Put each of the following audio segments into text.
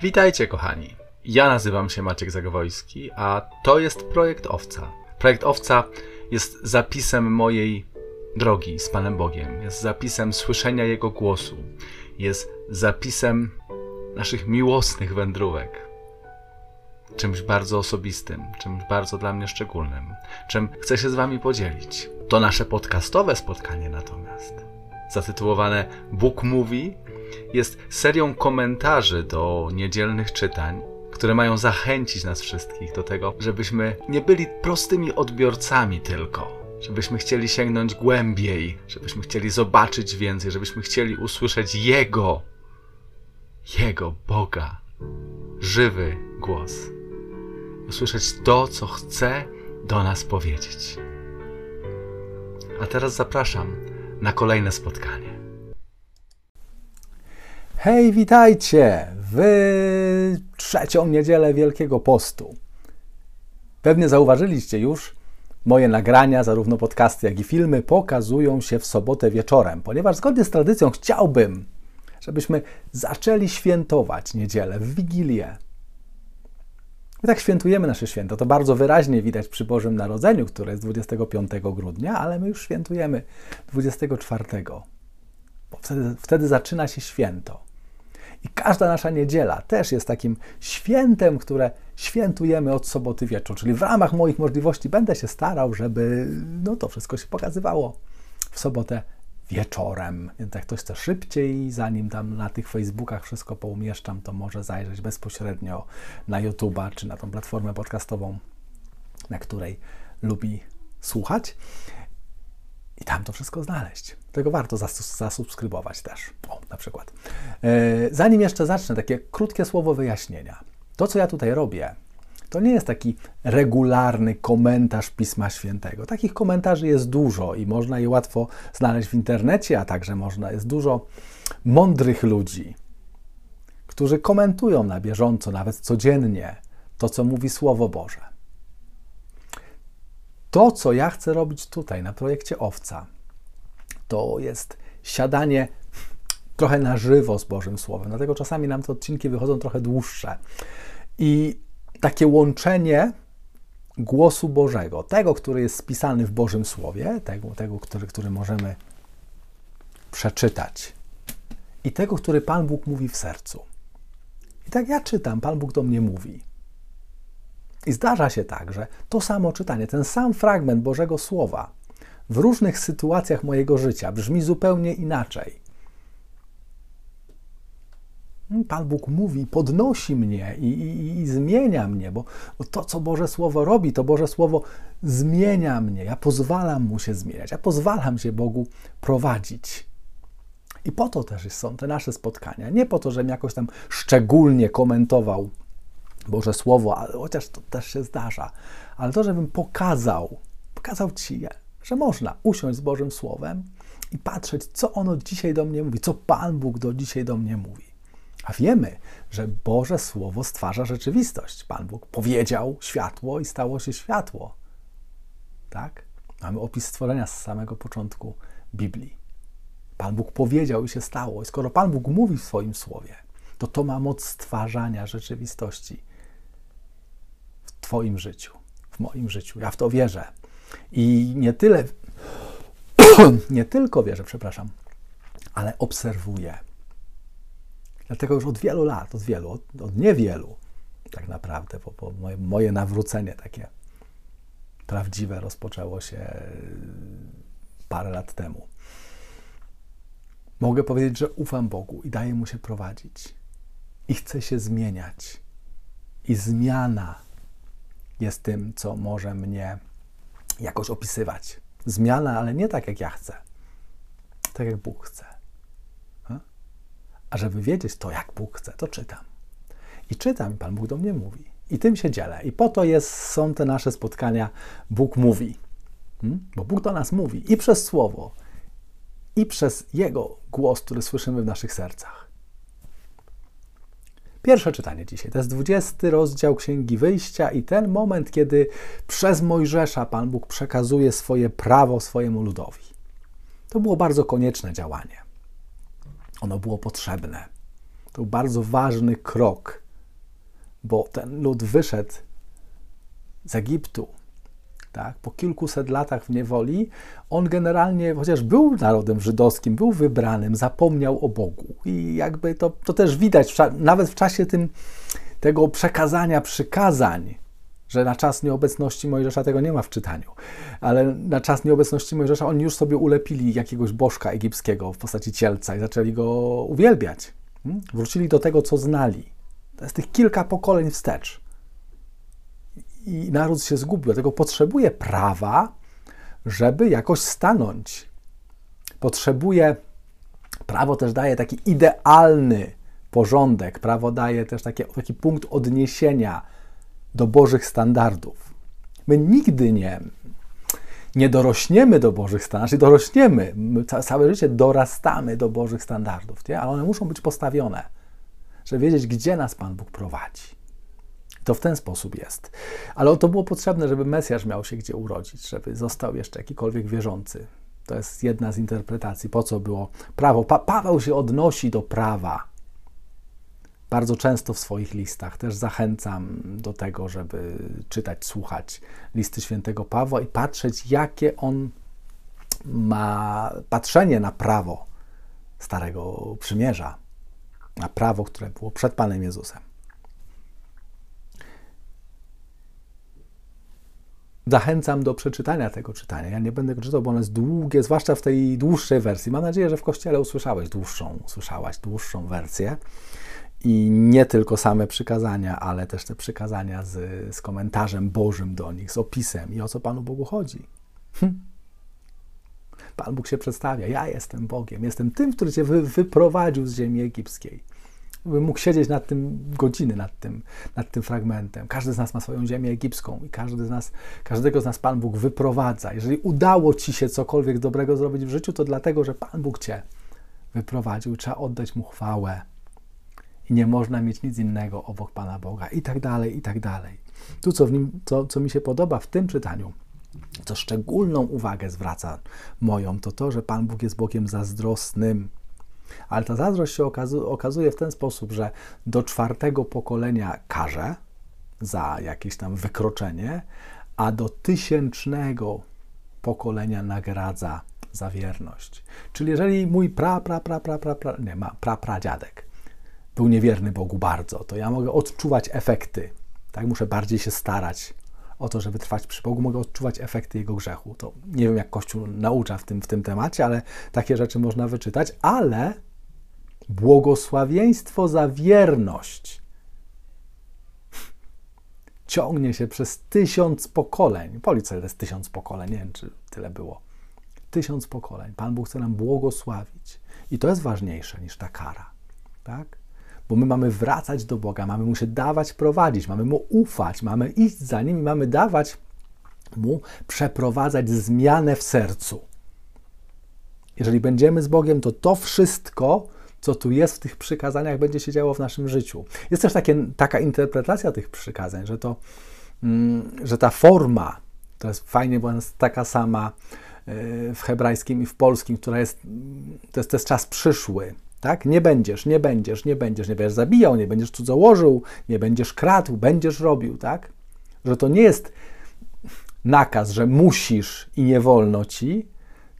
Witajcie, kochani. Ja nazywam się Maciek Zagowojski, a to jest projekt Owca. Projekt Owca jest zapisem mojej drogi z Panem Bogiem, jest zapisem słyszenia Jego głosu, jest zapisem naszych miłosnych wędrówek. Czymś bardzo osobistym, czymś bardzo dla mnie szczególnym, czym chcę się z Wami podzielić. To nasze podcastowe spotkanie natomiast, zatytułowane Bóg mówi, jest serią komentarzy do niedzielnych czytań, które mają zachęcić nas wszystkich do tego, żebyśmy nie byli prostymi odbiorcami tylko, żebyśmy chcieli sięgnąć głębiej, żebyśmy chcieli zobaczyć więcej, żebyśmy chcieli usłyszeć Jego, Jego Boga, żywy głos. Usłyszeć to, co chce do nas powiedzieć. A teraz zapraszam na kolejne spotkanie. Hej, witajcie w trzecią niedzielę Wielkiego Postu. Pewnie zauważyliście już, moje nagrania, zarówno podcasty, jak i filmy, pokazują się w sobotę wieczorem, ponieważ zgodnie z tradycją chciałbym, żebyśmy zaczęli świętować niedzielę w Wigilię. My tak świętujemy nasze święto. To bardzo wyraźnie widać przy Bożym Narodzeniu, które jest 25 grudnia, ale my już świętujemy 24. Bo wtedy, wtedy zaczyna się święto. I każda nasza niedziela też jest takim świętem, które świętujemy od soboty wieczór. Czyli w ramach moich możliwości będę się starał, żeby no, to wszystko się pokazywało w sobotę wieczorem. Więc jak ktoś chce szybciej, zanim tam na tych Facebookach wszystko poumieszczam, to może zajrzeć bezpośrednio na YouTube'a czy na tą platformę podcastową, na której lubi słuchać. I tam to wszystko znaleźć. Tego warto zas zasubskrybować też. O, na przykład. E, zanim jeszcze zacznę, takie krótkie słowo wyjaśnienia. To, co ja tutaj robię, to nie jest taki regularny komentarz Pisma Świętego. Takich komentarzy jest dużo i można je łatwo znaleźć w internecie, a także można, jest dużo mądrych ludzi, którzy komentują na bieżąco, nawet codziennie, to, co mówi Słowo Boże. To, co ja chcę robić tutaj na projekcie Owca, to jest siadanie trochę na żywo z Bożym Słowem. Dlatego czasami nam te odcinki wychodzą trochę dłuższe. I takie łączenie głosu Bożego, tego, który jest spisany w Bożym Słowie, tego, tego który, który możemy przeczytać, i tego, który Pan Bóg mówi w sercu. I tak ja czytam, Pan Bóg do mnie mówi. I zdarza się tak, że to samo czytanie, ten sam fragment Bożego Słowa w różnych sytuacjach mojego życia brzmi zupełnie inaczej. Pan Bóg mówi, podnosi mnie i, i, i, zmienia mnie, bo, bo to, co Boże Słowo robi, to Boże Słowo zmienia mnie. Ja pozwalam mu się zmieniać, ja pozwalam się Bogu prowadzić. I po to też są te nasze spotkania. Nie po to, żebym jakoś tam szczególnie komentował Boże Słowo, ale chociaż to też się zdarza, ale to, żebym pokazał, pokazał Ci, że można usiąść z Bożym Słowem i patrzeć, co ono dzisiaj do mnie mówi, co Pan Bóg do dzisiaj do mnie mówi. A wiemy, że Boże Słowo stwarza rzeczywistość. Pan Bóg powiedział światło i stało się światło. Tak? Mamy opis stworzenia z samego początku Biblii. Pan Bóg powiedział i się stało. I skoro Pan Bóg mówi w swoim słowie, to to ma moc stwarzania rzeczywistości Twoim życiu, w moim życiu. Ja w to wierzę. I nie tyle, nie tylko wierzę, przepraszam, ale obserwuję. Dlatego już od wielu lat, od wielu, od, od niewielu tak naprawdę, bo, bo moje, moje nawrócenie takie prawdziwe rozpoczęło się parę lat temu. Mogę powiedzieć, że ufam Bogu i daję Mu się prowadzić. I chcę się zmieniać. I zmiana jest tym, co może mnie jakoś opisywać. Zmiana, ale nie tak, jak ja chcę. Tak, jak Bóg chce. A żeby wiedzieć to, jak Bóg chce, to czytam. I czytam, i Pan Bóg do mnie mówi. I tym się dzielę. I po to jest, są te nasze spotkania Bóg mówi. Hmm? Bo Bóg do nas mówi i przez Słowo, i przez Jego głos, który słyszymy w naszych sercach. Pierwsze czytanie dzisiaj to jest 20 rozdział Księgi Wyjścia i ten moment, kiedy przez Mojżesza Pan Bóg przekazuje swoje prawo swojemu ludowi. To było bardzo konieczne działanie. Ono było potrzebne. To był bardzo ważny krok bo ten lud wyszedł z Egiptu, tak, po kilkuset latach w niewoli, on generalnie, chociaż był narodem żydowskim, był wybranym, zapomniał o Bogu. I jakby to, to też widać, nawet w czasie tym, tego przekazania przykazań, że na czas nieobecności Mojżesza tego nie ma w czytaniu, ale na czas nieobecności Mojżesza oni już sobie ulepili jakiegoś bożka egipskiego w postaci cielca i zaczęli go uwielbiać. Hmm? Wrócili do tego, co znali. To jest tych kilka pokoleń wstecz. I naród się zgubił, dlatego potrzebuje prawa, żeby jakoś stanąć. Potrzebuje, prawo też daje taki idealny porządek, prawo daje też taki, taki punkt odniesienia do Bożych standardów. My nigdy nie, nie dorośniemy do Bożych standardów, znaczy dorośniemy, my całe życie dorastamy do Bożych standardów, nie? ale one muszą być postawione, żeby wiedzieć, gdzie nas Pan Bóg prowadzi. To w ten sposób jest. Ale to było potrzebne, żeby Mesjasz miał się gdzie urodzić, żeby został jeszcze jakikolwiek wierzący. To jest jedna z interpretacji, po co było prawo. Pa Paweł się odnosi do prawa bardzo często w swoich listach. Też zachęcam do tego, żeby czytać, słuchać listy świętego Pawła i patrzeć, jakie on ma patrzenie na prawo Starego Przymierza, na prawo, które było przed Panem Jezusem. Zachęcam do przeczytania tego czytania. Ja nie będę go czytał, bo ono jest długie, zwłaszcza w tej dłuższej wersji. Mam nadzieję, że w kościele usłyszałeś dłuższą, usłyszałaś dłuższą wersję i nie tylko same przykazania, ale też te przykazania z, z komentarzem Bożym do nich, z opisem i o co Panu Bogu chodzi. Hm. Pan Bóg się przedstawia. Ja jestem Bogiem. Jestem tym, który cię wy, wyprowadził z ziemi egipskiej. Bym mógł siedzieć nad tym godziny, nad tym, nad tym fragmentem. Każdy z nas ma swoją ziemię egipską i każdy z nas, każdego z nas Pan Bóg wyprowadza. Jeżeli udało ci się cokolwiek dobrego zrobić w życiu, to dlatego, że Pan Bóg cię wyprowadził. Trzeba oddać mu chwałę i nie można mieć nic innego obok Pana Boga i tak dalej, i tak dalej. Tu, co, w nim, co, co mi się podoba w tym czytaniu, co szczególną uwagę zwraca moją, to to, że Pan Bóg jest Bogiem zazdrosnym. Ale ta zazdrość się okazuje w ten sposób, że do czwartego pokolenia karze za jakieś tam wykroczenie, a do tysięcznego pokolenia nagradza za wierność. Czyli jeżeli mój pra, pra, pra, pra, pra, pra nie ma, pra, był niewierny Bogu bardzo, to ja mogę odczuwać efekty. Tak, muszę bardziej się starać o to, żeby trwać przy Bogu, mogę odczuwać efekty jego grzechu. To nie wiem, jak Kościół naucza w tym, w tym temacie, ale takie rzeczy można wyczytać, ale błogosławieństwo za wierność ciągnie się przez tysiąc pokoleń. Policz to jest tysiąc pokoleń, nie wiem, czy tyle było. Tysiąc pokoleń. Pan Bóg chce nam błogosławić. I to jest ważniejsze niż ta kara. Tak? Bo my mamy wracać do Boga, mamy mu się dawać prowadzić, mamy mu ufać, mamy iść za nim i mamy dawać mu przeprowadzać zmianę w sercu. Jeżeli będziemy z Bogiem, to to wszystko, co tu jest w tych przykazaniach, będzie się działo w naszym życiu. Jest też takie, taka interpretacja tych przykazań, że, to, mm, że ta forma to jest fajnie, bo jest taka sama e, w hebrajskim i w polskim, która jest, to jest, to jest czas przyszły tak? Nie będziesz, nie będziesz, nie będziesz, nie będziesz zabijał, nie będziesz cudzołożył, nie będziesz kradł, będziesz robił, tak? Że to nie jest nakaz, że musisz i nie wolno ci,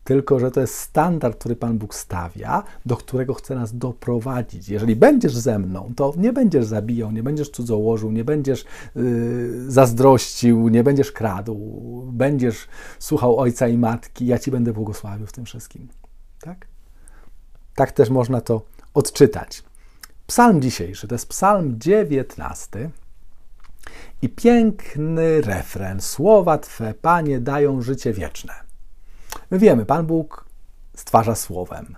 tylko że to jest standard, który Pan Bóg stawia, do którego chce nas doprowadzić. Jeżeli będziesz ze mną, to nie będziesz zabijał, nie będziesz cudzołożył, nie będziesz yy, zazdrościł, nie będziesz kradł, będziesz słuchał ojca i matki, ja ci będę błogosławił w tym wszystkim. Tak? Tak też można to odczytać. Psalm dzisiejszy to jest Psalm 19 i piękny refren. Słowa Twe, Panie, dają życie wieczne. My wiemy, Pan Bóg stwarza słowem.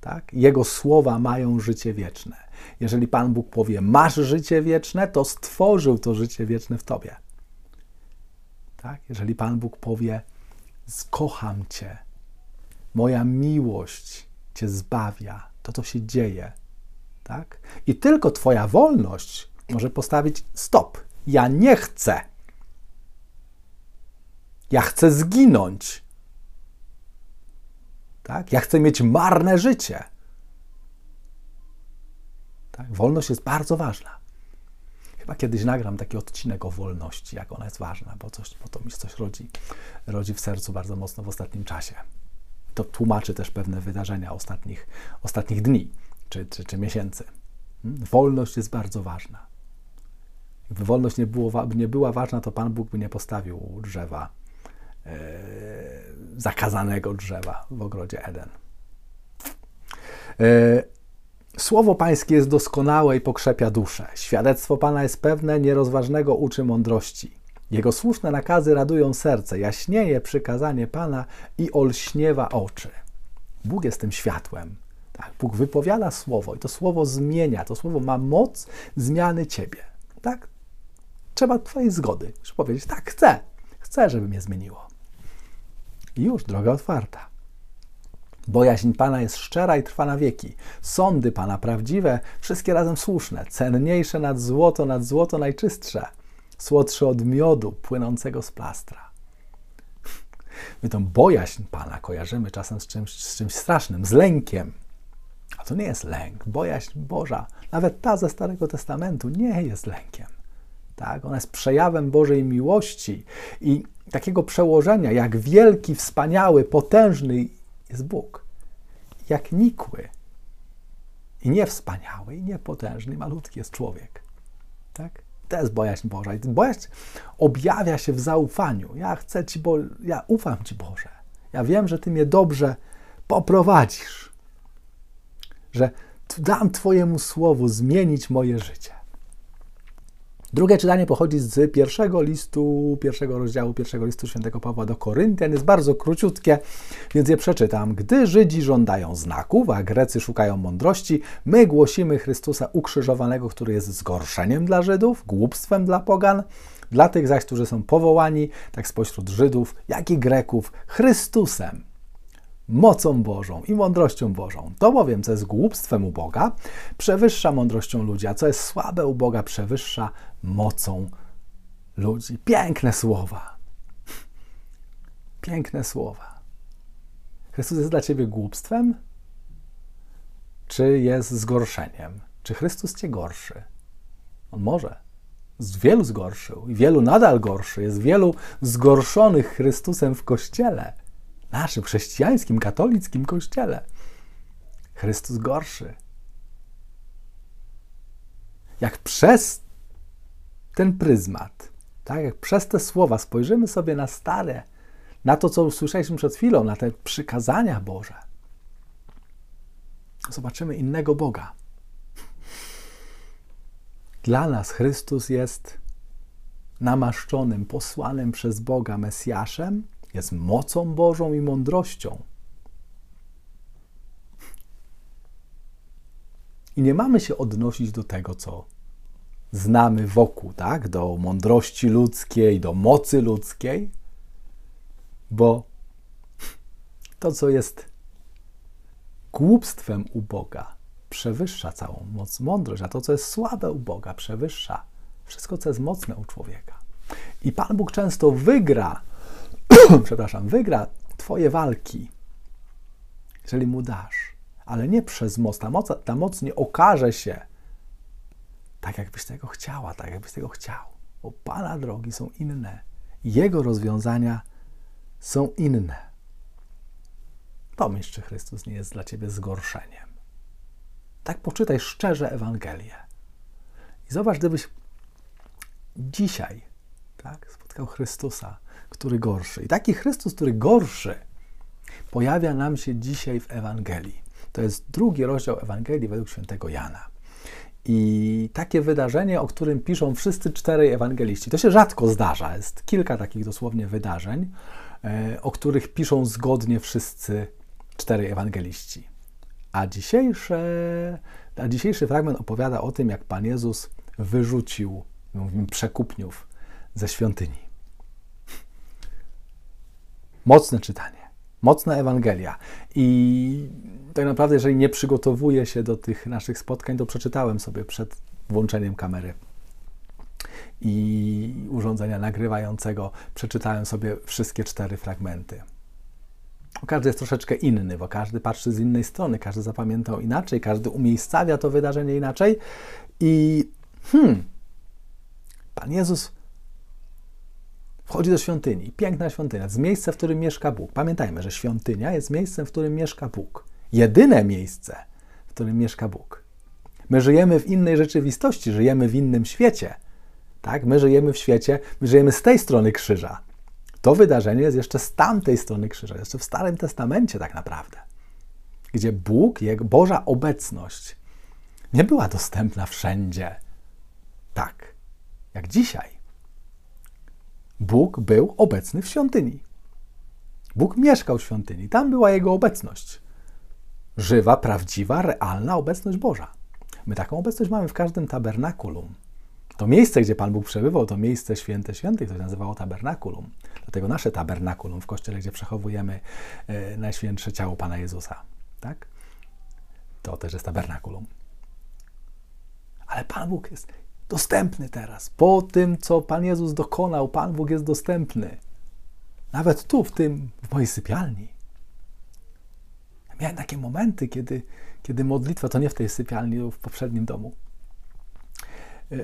Tak? Jego słowa mają życie wieczne. Jeżeli Pan Bóg powie, masz życie wieczne, to stworzył to życie wieczne w Tobie. Tak? Jeżeli Pan Bóg powie, skocham Cię, moja miłość cię zbawia, to to się dzieje. Tak? I tylko Twoja wolność może postawić stop. Ja nie chcę. Ja chcę zginąć. Tak? Ja chcę mieć marne życie. Tak? Wolność jest bardzo ważna. Chyba kiedyś nagram taki odcinek o wolności, jak ona jest ważna, bo, coś, bo to mi coś rodzi, rodzi w sercu bardzo mocno w ostatnim czasie. To tłumaczy też pewne wydarzenia ostatnich, ostatnich dni czy, czy, czy miesięcy. Hmm? Wolność jest bardzo ważna. Gdyby wolność nie, było, nie była ważna, to Pan Bóg by nie postawił drzewa, e, zakazanego drzewa w ogrodzie Eden. E, Słowo Pańskie jest doskonałe i pokrzepia duszę. Świadectwo Pana jest pewne, nierozważnego uczy mądrości. Jego słuszne nakazy radują serce, jaśnieje przykazanie Pana i olśniewa oczy. Bóg jest tym światłem. Tak? Bóg wypowiada słowo i to słowo zmienia, to słowo ma moc zmiany ciebie. Tak? Trzeba Twojej zgody, żeby powiedzieć, tak, chcę, chcę, żeby mnie zmieniło. I już droga otwarta. Bojaźń Pana jest szczera i trwa na wieki. Sądy Pana prawdziwe, wszystkie razem słuszne, cenniejsze nad złoto, nad złoto najczystsze, słodsze od miodu płynącego z plastra. My tą bojaźń Pana kojarzymy czasem z czymś, z czymś strasznym, z lękiem. A to nie jest lęk. Bojaźń Boża, nawet ta ze Starego Testamentu, nie jest lękiem. Tak? Ona jest przejawem Bożej miłości i takiego przełożenia, jak wielki, wspaniały, potężny jest Bóg. Jak nikły i niewspaniały, i niepotężny, malutki jest człowiek. Tak? To jest bojaźń Boża. I bojaźń objawia się w zaufaniu. Ja chcę Ci, bo ja ufam Ci, Boże. Ja wiem, że Ty mnie dobrze poprowadzisz. Że dam Twojemu słowu zmienić moje życie. Drugie czytanie pochodzi z pierwszego listu, pierwszego rozdziału pierwszego listu świętego Pawła do Koryntian. Jest bardzo króciutkie, więc je przeczytam. Gdy Żydzi żądają znaków, a Grecy szukają mądrości, my głosimy Chrystusa ukrzyżowanego, który jest zgorszeniem dla Żydów, głupstwem dla pogan, dla tych zaś, którzy są powołani, tak spośród Żydów, jak i Greków, Chrystusem mocą Bożą i mądrością Bożą. To bowiem, co jest głupstwem u Boga, przewyższa mądrością ludzi, a co jest słabe u Boga, przewyższa mocą ludzi. Piękne słowa. Piękne słowa. Chrystus jest dla ciebie głupstwem? Czy jest zgorszeniem? Czy Chrystus cię gorszy? On może. Z wielu zgorszył i wielu nadal gorszy. Jest wielu zgorszonych Chrystusem w kościele naszym chrześcijańskim, katolickim kościele. Chrystus gorszy. Jak przez ten pryzmat, tak, jak przez te słowa spojrzymy sobie na stare, na to, co usłyszeliśmy przed chwilą, na te przykazania Boże, zobaczymy innego Boga. Dla nas Chrystus jest namaszczonym, posłanym przez Boga Mesjaszem, jest mocą Bożą i mądrością. I nie mamy się odnosić do tego, co znamy wokół, tak? Do mądrości ludzkiej, do mocy ludzkiej, bo to, co jest głupstwem u Boga, przewyższa całą moc, mądrość, a to, co jest słabe u Boga, przewyższa wszystko, co jest mocne u człowieka. I Pan Bóg często wygra przepraszam, wygra Twoje walki, jeżeli mu dasz, ale nie przez moc. Ta moc, ta moc nie okaże się tak, jakbyś tego chciała, tak, jakbyś tego chciał. Bo Pana drogi są inne. Jego rozwiązania są inne. Pomyśl, czy Chrystus nie jest dla Ciebie zgorszeniem. Tak poczytaj szczerze Ewangelię. I zobacz, gdybyś dzisiaj tak, spotkał Chrystusa, który gorszy. I taki Chrystus, który gorszy, pojawia nam się dzisiaj w Ewangelii. To jest drugi rozdział Ewangelii według świętego Jana. I takie wydarzenie, o którym piszą wszyscy czterej ewangeliści, to się rzadko zdarza. Jest kilka takich dosłownie wydarzeń, e, o których piszą zgodnie wszyscy czterej ewangeliści. A, dzisiejsze, a dzisiejszy fragment opowiada o tym, jak Pan Jezus wyrzucił, mówimy, przekupniów ze świątyni. Mocne czytanie, mocna Ewangelia. I tak naprawdę, jeżeli nie przygotowuję się do tych naszych spotkań, to przeczytałem sobie przed włączeniem kamery i urządzenia nagrywającego, przeczytałem sobie wszystkie cztery fragmenty. Każdy jest troszeczkę inny, bo każdy patrzy z innej strony, każdy zapamiętał inaczej, każdy umiejscawia to wydarzenie inaczej. I hmm, Pan Jezus wchodzi do świątyni, piękna świątynia, jest miejsce, w którym mieszka Bóg. Pamiętajmy, że świątynia jest miejscem, w którym mieszka Bóg. Jedyne miejsce, w którym mieszka Bóg. My żyjemy w innej rzeczywistości, żyjemy w innym świecie. Tak? My żyjemy w świecie, my żyjemy z tej strony krzyża. To wydarzenie jest jeszcze z tamtej strony krzyża, jeszcze w Starym Testamencie tak naprawdę, gdzie Bóg, Jego Boża obecność nie była dostępna wszędzie. Tak, jak dzisiaj. Bóg był obecny w świątyni. Bóg mieszkał w świątyni, tam była Jego obecność. Żywa, prawdziwa, realna obecność Boża. My taką obecność mamy w każdym tabernakulum. To miejsce, gdzie Pan Bóg przebywał, to miejsce święte świętych, to się nazywało tabernakulum. Dlatego nasze tabernakulum w kościele, gdzie przechowujemy e, najświętsze ciało Pana Jezusa, tak? To też jest tabernakulum. Ale Pan Bóg jest dostępny teraz. Po tym, co Pan Jezus dokonał, Pan Bóg jest dostępny. Nawet tu, w tym, w mojej sypialni. Miałem takie momenty, kiedy, kiedy modlitwa, to nie w tej sypialni, w poprzednim domu, e,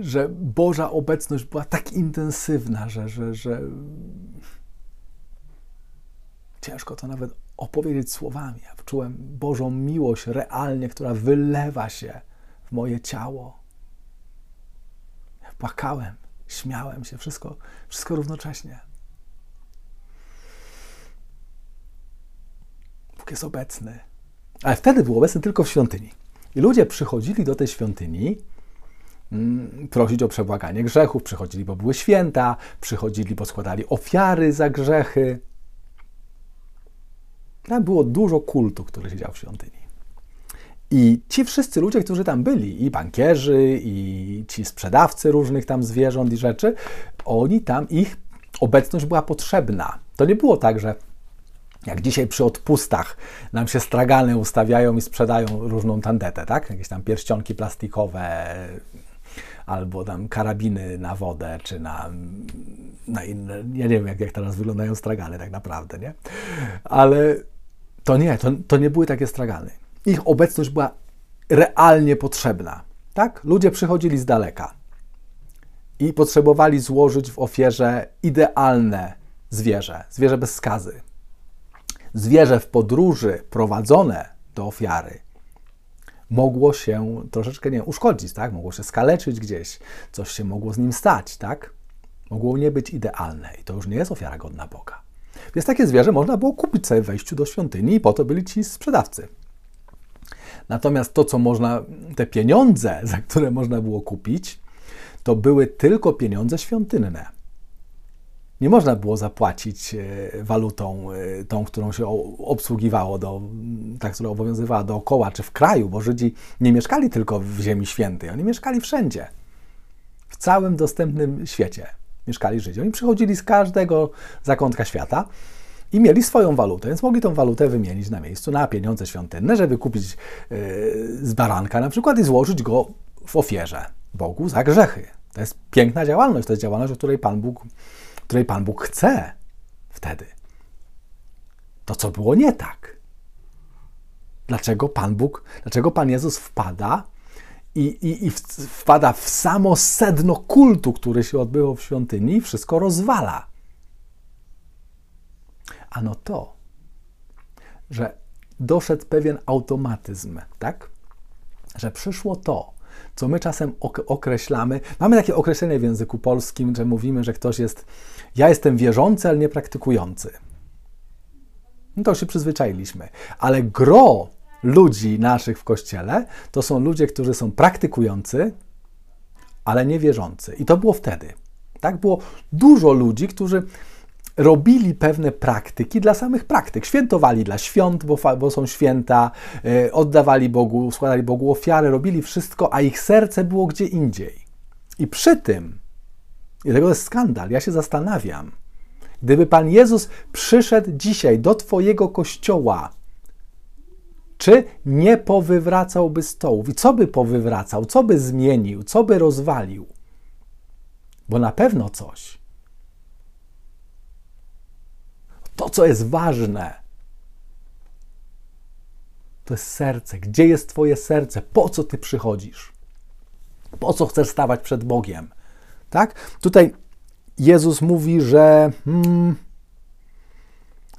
że Boża obecność była tak intensywna, że, że, że ciężko to nawet opowiedzieć słowami. Ja czułem Bożą miłość realnie, która wylewa się w moje ciało. Płakałem, śmiałem się, wszystko, wszystko równocześnie. Bóg jest obecny. Ale wtedy był obecny tylko w świątyni. I ludzie przychodzili do tej świątyni mm, prosić o przebłaganie grzechów, przychodzili, bo były święta, przychodzili, bo składali ofiary za grzechy. Tam było dużo kultu, który się dział w świątyni. I ci wszyscy ludzie, którzy tam byli, i bankierzy, i ci sprzedawcy różnych tam zwierząt i rzeczy, oni tam, ich obecność była potrzebna. To nie było tak, że jak dzisiaj przy odpustach nam się stragany ustawiają i sprzedają różną tandetę, tak? Jakieś tam pierścionki plastikowe, albo tam karabiny na wodę, czy na, na inne. Ja nie wiem, jak, jak teraz wyglądają stragany tak naprawdę, nie? Ale to nie, to, to nie były takie stragany. Ich obecność była realnie potrzebna, tak? Ludzie przychodzili z daleka i potrzebowali złożyć w ofierze idealne zwierzę, zwierzę bez skazy zwierzę w podróży prowadzone do ofiary mogło się troszeczkę nie uszkodzić, tak? Mogło się skaleczyć gdzieś, coś się mogło z nim stać, tak? Mogło nie być idealne i to już nie jest ofiara godna Boga. Więc takie zwierzę można było kupić sobie w wejściu do świątyni i po to byli ci sprzedawcy. Natomiast to, co można, te pieniądze, za które można było kupić, to były tylko pieniądze świątynne nie można było zapłacić e, walutą e, tą, którą się obsługiwało, do, tak, która obowiązywała dookoła czy w kraju, bo Żydzi nie mieszkali tylko w Ziemi Świętej, oni mieszkali wszędzie. W całym dostępnym świecie mieszkali Żydzi. Oni przychodzili z każdego zakątka świata i mieli swoją walutę, więc mogli tą walutę wymienić na miejscu na pieniądze świątynne, żeby kupić e, z baranka na przykład i złożyć go w ofierze Bogu za grzechy. To jest piękna działalność, to jest działalność, o której Pan Bóg której Pan Bóg chce wtedy. To, co było nie tak. Dlaczego Pan Bóg, dlaczego Pan Jezus wpada i, i, i wpada w samo sedno kultu, który się odbywał w świątyni i wszystko rozwala? Ano to, że doszedł pewien automatyzm, tak? Że przyszło to, co my czasem określamy. Mamy takie określenie w języku polskim, że mówimy, że ktoś jest, ja jestem wierzący, ale nie praktykujący. No to się przyzwyczailiśmy. Ale gro ludzi naszych w kościele to są ludzie, którzy są praktykujący, ale niewierzący. I to było wtedy. Tak było dużo ludzi, którzy robili pewne praktyki dla samych praktyk. Świętowali dla świąt, bo, bo są święta, yy, oddawali Bogu, składali Bogu ofiary, robili wszystko, a ich serce było gdzie indziej. I przy tym, i tego jest skandal, ja się zastanawiam, gdyby Pan Jezus przyszedł dzisiaj do Twojego kościoła, czy nie powywracałby stołów? I co by powywracał? Co by zmienił? Co by rozwalił? Bo na pewno coś. To, co jest ważne, to jest serce. Gdzie jest Twoje serce? Po co Ty przychodzisz? Po co chcesz stawać przed Bogiem? Tak? Tutaj Jezus mówi, że hmm,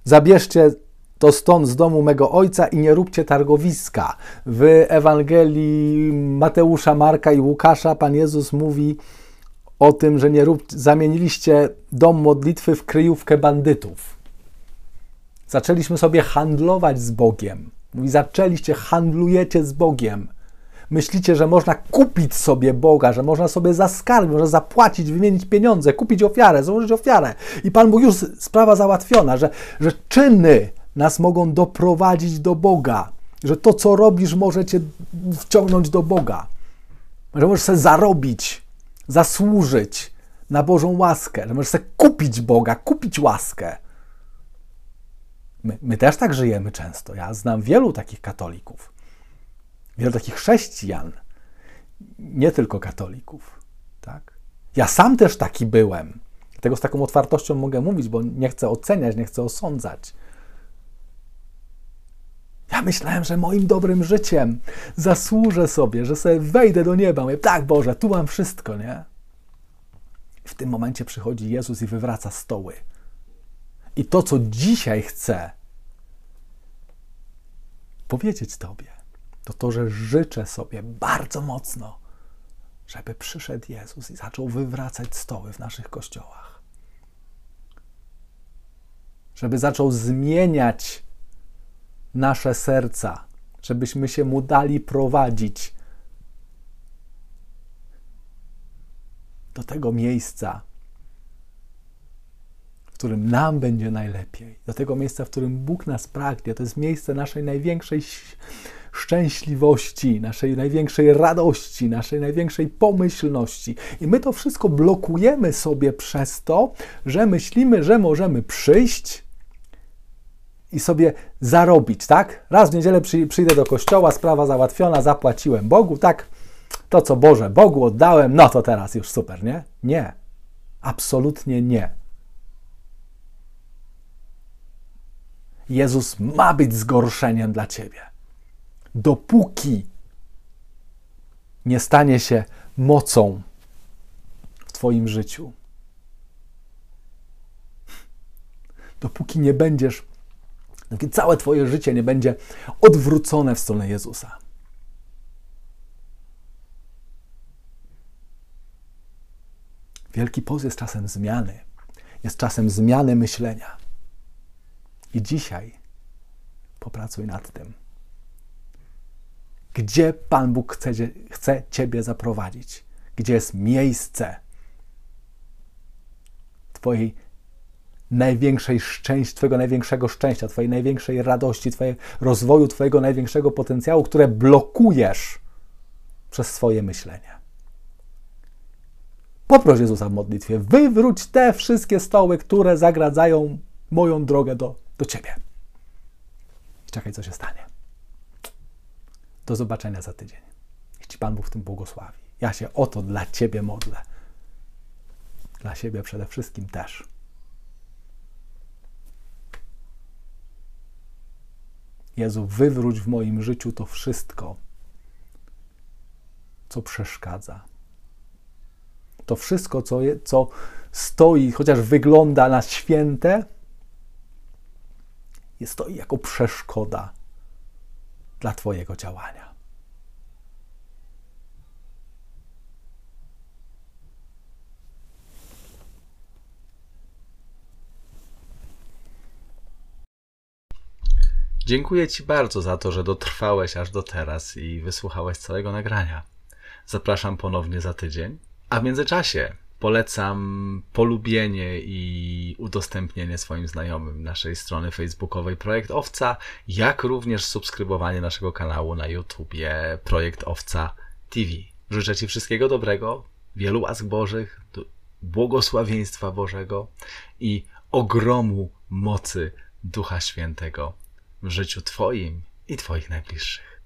zabierzcie to stąd z domu mego ojca i nie róbcie targowiska. W Ewangelii Mateusza, Marka i Łukasza Pan Jezus mówi o tym, że nie rób, zamieniliście dom modlitwy w kryjówkę bandytów. Zaczęliśmy sobie handlować z Bogiem. Mówi, zaczęliście, handlujecie z Bogiem. Myślicie, że można kupić sobie Boga, że można sobie zaskarbić, można zapłacić, wymienić pieniądze, kupić ofiarę, złożyć ofiarę. I Pan mówi, już sprawa załatwiona, że, że czyny nas mogą doprowadzić do Boga, że to, co robisz, może cię wciągnąć do Boga, że możesz sobie zarobić, zasłużyć na Bożą łaskę, że możesz sobie kupić Boga, kupić łaskę. My, my też tak żyjemy często. Ja znam wielu takich katolików, wielu takich chrześcijan, nie tylko katolików. Tak? Ja sam też taki byłem. Tego z taką otwartością mogę mówić, bo nie chcę oceniać, nie chcę osądzać. Ja myślałem, że moim dobrym życiem zasłużę sobie, że sobie wejdę do nieba. Mówię, tak, Boże, tu mam wszystko, nie? W tym momencie przychodzi Jezus i wywraca stoły. I to, co dzisiaj chcę powiedzieć Tobie, to to, że życzę sobie bardzo mocno, żeby przyszedł Jezus i zaczął wywracać stoły w naszych kościołach. Żeby zaczął zmieniać nasze serca, żebyśmy się mu dali prowadzić do tego miejsca, w którym nam będzie najlepiej, do tego miejsca, w którym Bóg nas pragnie. To jest miejsce naszej największej szczęśliwości, naszej największej radości, naszej największej pomyślności. I my to wszystko blokujemy sobie przez to, że myślimy, że możemy przyjść i sobie zarobić, tak? Raz w niedzielę przy, przyjdę do kościoła, sprawa załatwiona, zapłaciłem Bogu, tak? To, co Boże Bogu oddałem, no to teraz już super, nie? Nie. Absolutnie nie. Jezus ma być zgorszeniem dla ciebie. Dopóki nie stanie się mocą w Twoim życiu. Dopóki nie będziesz Dopóki całe Twoje życie nie będzie odwrócone w stronę Jezusa. Wielki Post jest czasem zmiany, jest czasem zmiany myślenia. I dzisiaj popracuj nad tym. Gdzie Pan Bóg chce, chce Ciebie zaprowadzić? Gdzie jest miejsce Twojej największej szczęścia, Twojego największego szczęścia, Twojej największej radości, Twojego rozwoju, Twojego największego potencjału, które blokujesz przez swoje myślenie. Poproś Jezusa w modlitwie, wywróć te wszystkie stoły, które zagradzają moją drogę do, do Ciebie. I czekaj, co się stanie. Do zobaczenia za tydzień. Niech Ci Pan Bóg w tym błogosławi. Ja się o to dla Ciebie modlę. Dla siebie przede wszystkim też. Jezu, wywróć w moim życiu to wszystko, co przeszkadza. To wszystko, co, je, co stoi, chociaż wygląda na święte, to jako przeszkoda dla Twojego działania. Dziękuję Ci bardzo za to, że dotrwałeś aż do teraz i wysłuchałeś całego nagrania. Zapraszam ponownie za tydzień. A w międzyczasie polecam polubienie i udostępnienie swoim znajomym naszej strony facebookowej Projekt Owca, jak również subskrybowanie naszego kanału na YouTubie Projekt Owca TV. Życzę Ci wszystkiego dobrego, wielu łask Bożych, błogosławieństwa Bożego i ogromu mocy Ducha Świętego w życiu Twoim i Twoich najbliższych.